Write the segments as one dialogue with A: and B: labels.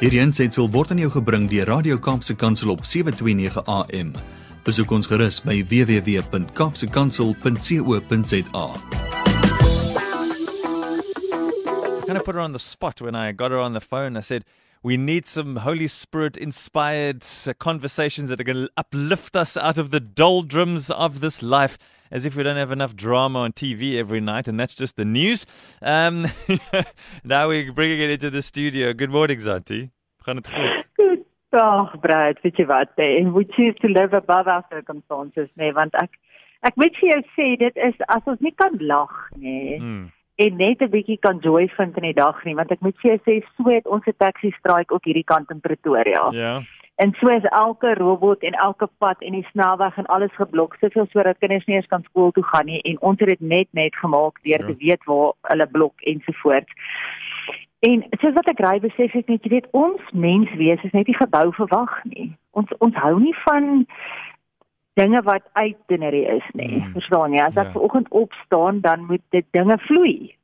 A: Hierdie aanseit word aan jou gebring deur Radio Kaapse Kansel op 7:29 AM. Besoek ons gerus by www.kapsekansel.co.za.
B: kind of put her on the spot when I got her on the phone. I said, We need some Holy Spirit inspired uh, conversations that are going to uplift us out of the doldrums of this life, as if we don't have enough drama on TV every night, and that's just the news. Um, now we're bringing it into the studio. Good morning, Zanti. Gaan het goed?
C: Goed. Ag, Brad, weet jy wat? Hey, we choose to live above our circumstances, nee, want ek ek moet vir jou sê dit is as ons nie kan lag nie.
B: Mm.
C: En net 'n bietjie kan joy vind in die dag nie want ek moet vir jou sê so het ons 'n taxi strike ook hierdie kant in Pretoria.
B: Ja.
C: En so is elke robot en elke pad en die snelweg en alles geblok soveel sodat kinders nie eens kan skool toe gaan nie en ons het dit net net gemaak deur
B: Ja.
C: te weet waar hulle blok ensovoorts. En soos wat ek ry besef ek net jy weet ons menswees is net nie gebou vir wag nie. Ons ons hou nie van dinge wat uitdinerie is nie.
B: Mm.
C: Verstaan jy? As ek
B: Ja.
C: vanoggend opstaan, dan moet dit dinge vloei.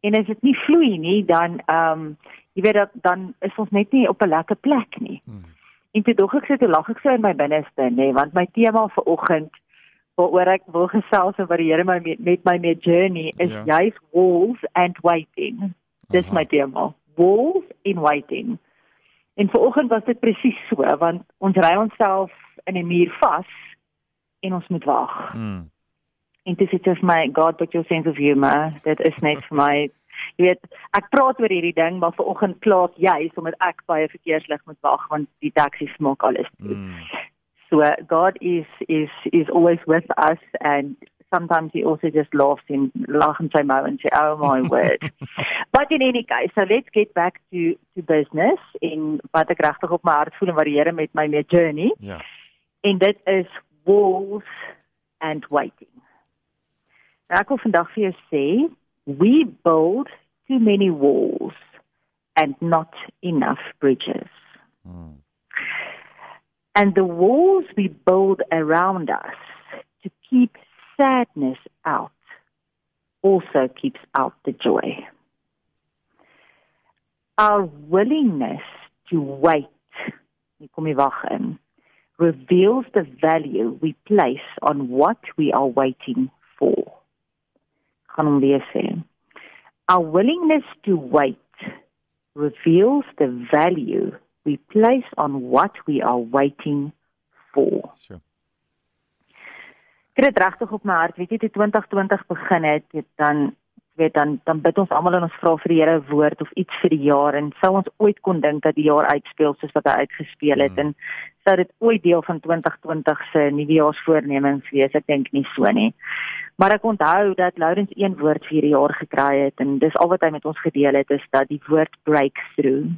C: En as dit nie vloei nie, dan ehm um, jy weet dat dan is ons net nie op 'n lekker plek nie.
B: Mm.
C: En toe dog ek sit, toe lag ek so in my binneste, nê, want my tema vir oggend waaroor ek wil gesels en wat die Here my met, met my mee journey is
B: Ja.
C: juist walls and waiting. Dis
B: Aha.
C: my tema. Walls and waiting. En vanoggend was dit presies so want ons ry onsself in 'n muur vas en ons moet wag.
B: Mm.
C: En dit is my God but your sense of humor. Dit is net vir my jy weet, ek praat oor hierdie ding maar vanoggend klaar juis omdat ek by 'n verkeerslig moet wag want die taxi maak alles toe.
B: Mm.
C: So God is is is always with us and sometimes he also just laughs in en sy mou and say oh my word. But in any case, so let's get back to to business en wat ek regtig op my hart voel en wat die Here met my mee journey
B: Ja.
C: en dit is walls and waiting. Nou ek wil vandag vir jou sê, we build too many walls and not enough bridges.
B: Mm.
C: And the walls we build around us to keep sadness out also keeps out the joy. Our willingness to wait, hier kom wag in, reveals the value we place on what we are waiting for. Gaan hom weer sê. Our willingness to wait reveals the value we place on what we are waiting for.
B: Sure.
C: Ek het regtig op my hart, weet jy, toe 2020 begin het, het dan weet dan dan bid ons almal en ons vra vir die Here 'n woord of iets vir die jaar en sou ons ooit kon dink dat die jaar uitspeel soos wat hy uitgespeel het
B: Mm.
C: en sou dit ooit deel van 2020 se nuwejaarsvoornemens wees, ek dink nie so nie. Maar ek onthou dat Lourens een woord vir hierdie jaar gekry het en dis al wat hy met ons gedeel het is dat die woord breakthrough.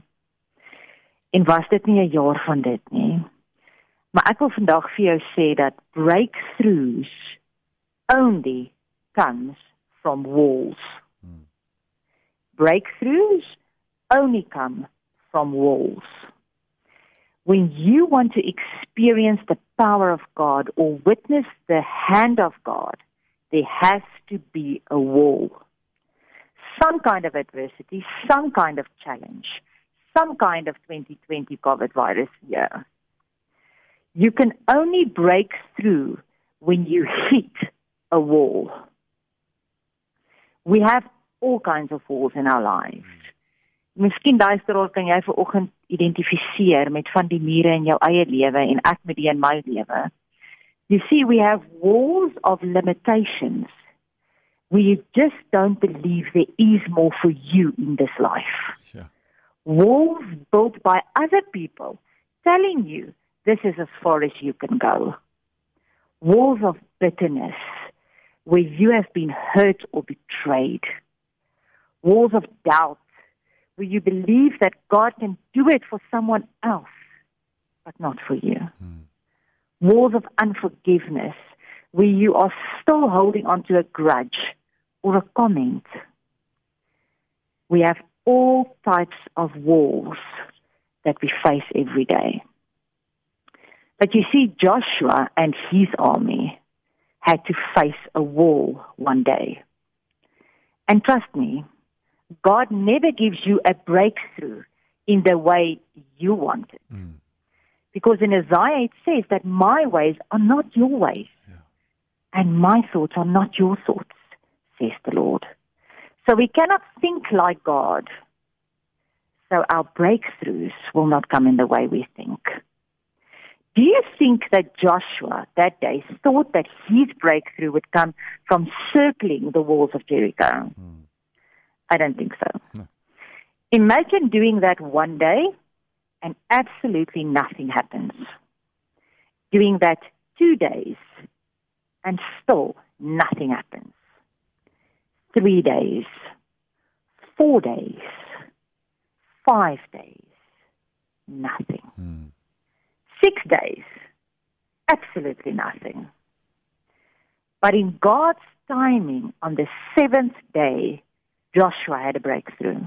C: En was dit nie 'n jaar van dit nie? Maar ek wil vandag vir jou sê dat breakthroughs only comes from walls.
B: Mm.
C: Breakthroughs only come from walls. When you want to experience the power of God or witness the hand of God, there has to be a wall. Some kind of adversity, some kind of challenge, some kind of 2020 COVID virus year. You can only break through when you hit a wall. We have all kinds of walls in our lives. Miskien duisteraar kan jy ver oggend identifiseer met van die mure in jou eie lewe en ek met die in my lewe. You see we have walls of limitations you just don't believe there is more for you in this life.
B: Sure.
C: Walls built by other people telling you this is as far as you can go. Walls of bitterness where you have been hurt or betrayed. Walls of doubt where you believe that God can do it for someone else, but not for you.
B: Mm.
C: Walls of unforgiveness where you are still holding on to a grudge or a comment. We have all types of walls that we face every day. But you see, Joshua and his army had to face a wall one day. And trust me, God never gives you a breakthrough in the way you want it.
B: Mm.
C: Because in Isaiah it says that my ways are not your ways,
B: Yeah.
C: and my thoughts are not your thoughts, says the Lord. So we cannot think like God. So our breakthroughs will not come in the way we think. Do you think that Joshua that day thought that his breakthrough would come from circling the walls of Jericho?
B: Mm.
C: I don't think so.
B: No.
C: Imagine doing that one day and absolutely nothing happens. Doing that two days and still nothing happens. Three days, four days, five days, nothing.
B: Mm.
C: Six days, absolutely nothing. But in God's timing, on the seventh day, Joshua had a breakthrough.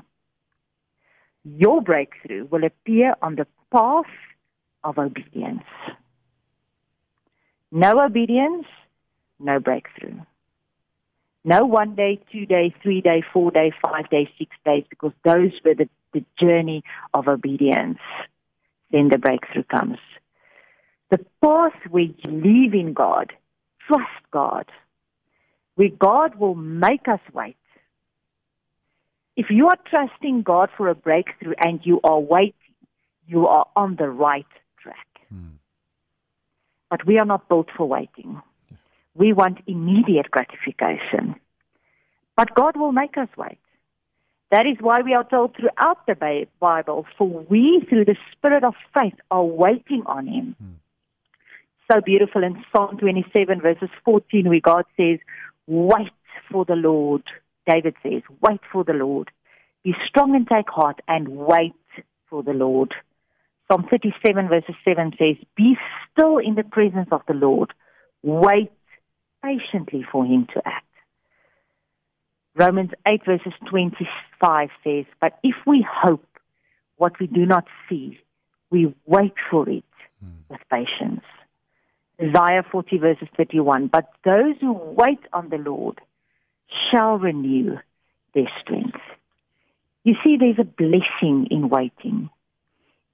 C: Your breakthrough will appear on the path of obedience. No obedience, no breakthrough. No one day, two day, three day, four day, five day, six days, because those were the, the journey of obedience. Then the breakthrough comes. The path where you live in God, trust God, where God will make us wait. If you are trusting God for a breakthrough and you are waiting, you are on the right track.
B: Mm.
C: But we are not built for waiting. We want immediate gratification. But God will make us wait. That is why we are told throughout the Bible, for we, through the Spirit of faith, are waiting on Him. So beautiful in Psalm 27, verses 14, where God says, Wait for the Lord. David says, Wait for the Lord. Be strong and take heart and wait for the Lord. Psalm 37, verses 7 says, Be still in the presence of the Lord. Wait patiently for him to act. Romans 8, verses 25 says, But if we hope what we do not see, we wait for it hmm. with patience. Isaiah 40, verses 31, But those who wait on the Lord shall renew their strength. You see, there's a blessing in waiting.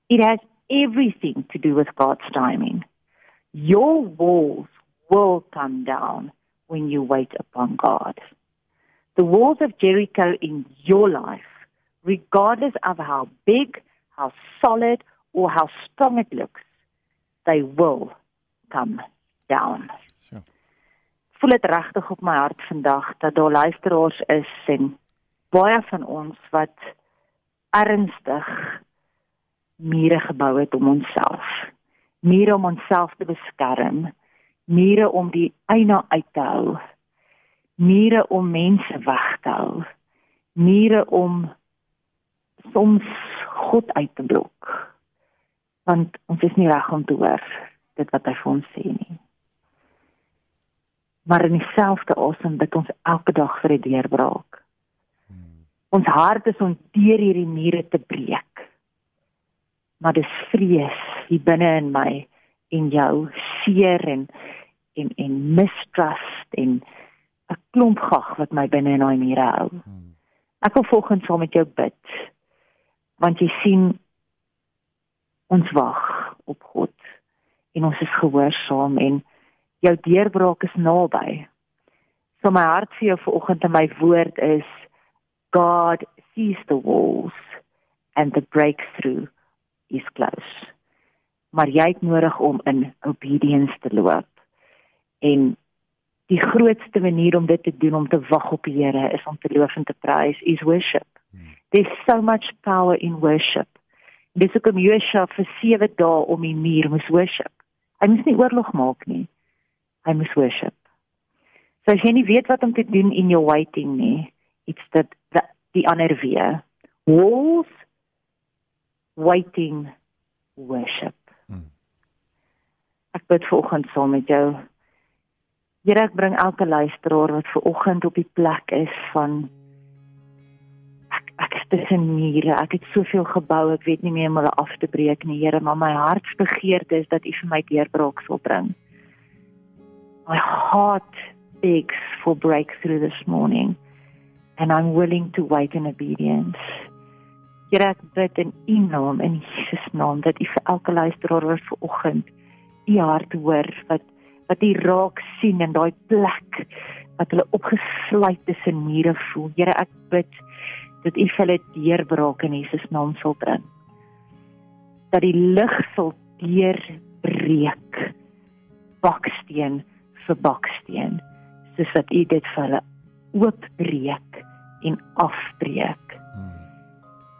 C: It has everything to do with God's timing. Your walls will come down when you wait upon God. The walls of Jericho in your life, regardless of how big, how solid, or how strong it looks, they will come down.
B: Sure.
C: voel dit regtig op my hart vandag dat daar luisteraars is en baie van ons wat ernstig mure gebou het om onsself. Mure om onsself te beskerm, mure om die eina uit te hou. Mure om mense weg te hou. Mure om soms God uit te blok. Want ons is nie reg om te hoor dit wat hy vir ons sê nie maar in dieselfde asem bid ons elke dag vir 'n deurbraak. Ons hart is om deur hierdie mure te breek. Maar dis vrees hier binne in my en jou seer en en en mistrust en 'n klomp gag wat my binne in daai mure hou. Ek wil volgens saam met jou bid. Want jy sien ons wag op God en ons is gehoorsaam en jou deurbraak is naby. So my hart vir jou vanoggend en my woord is God sees the walls and the breakthrough is close. Maar jy het nodig om in obedience te loop. En die grootste manier om dit te doen om te wag op die Here is om te loof en te prys is worship. There's so much power in worship. Dis hoekom Joshua vir 7 dae om die muur moes worship. Hy moes nie oorlog maak nie hy moes worship. So as jy nie weet wat om te doen in your waiting nie, it's that the, die ander weer. Walls waiting worship.
B: Mm.
C: Ek bid vanoggend saam met jou. Here, ek bring elke luisteraar wat vanoggend op die plek is van ek is tussen mure. Ek het soveel gebou, ek weet nie meer om hulle af te breek nie, Here, maar my hartsbegeerte is dat U vir my deurbraak sal bring. My heart begs for breakthrough this morning, and I'm willing to wait in obedience. Here ek bid in U naam in Jesus naam dat U vir elke luisteraar wat vanoggend U hart hoor wat wat U raak sien in daai plek wat hulle opgesluit tussen mure voel. Here ek bid dat U hulle deurbraak in Jesus naam sal bring. Dat die lig sal deurbreek baksteen vir baksteen soos wat U dit vir hulle oopbreek en afbreek.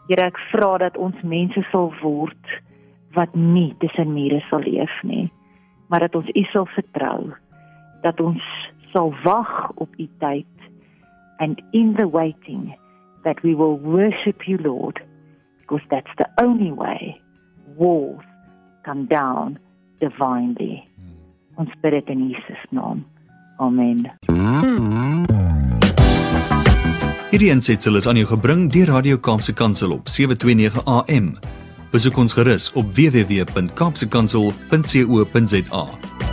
C: Here ek vra dat ons mense sal word wat nie tussen mure sal leef nie, maar dat ons U sal vertrou, dat ons sal wag op U tyd and in the waiting that we will worship you Lord because that's the only way walls come down divinely. Ons bid dit in Jesus naam. Amen.
A: Hierdie aansetsel is aan jou gebring deur Radio Kaapse Kansel op 729 AM. Besoek ons gerus op www.kaapsekansel.co.za.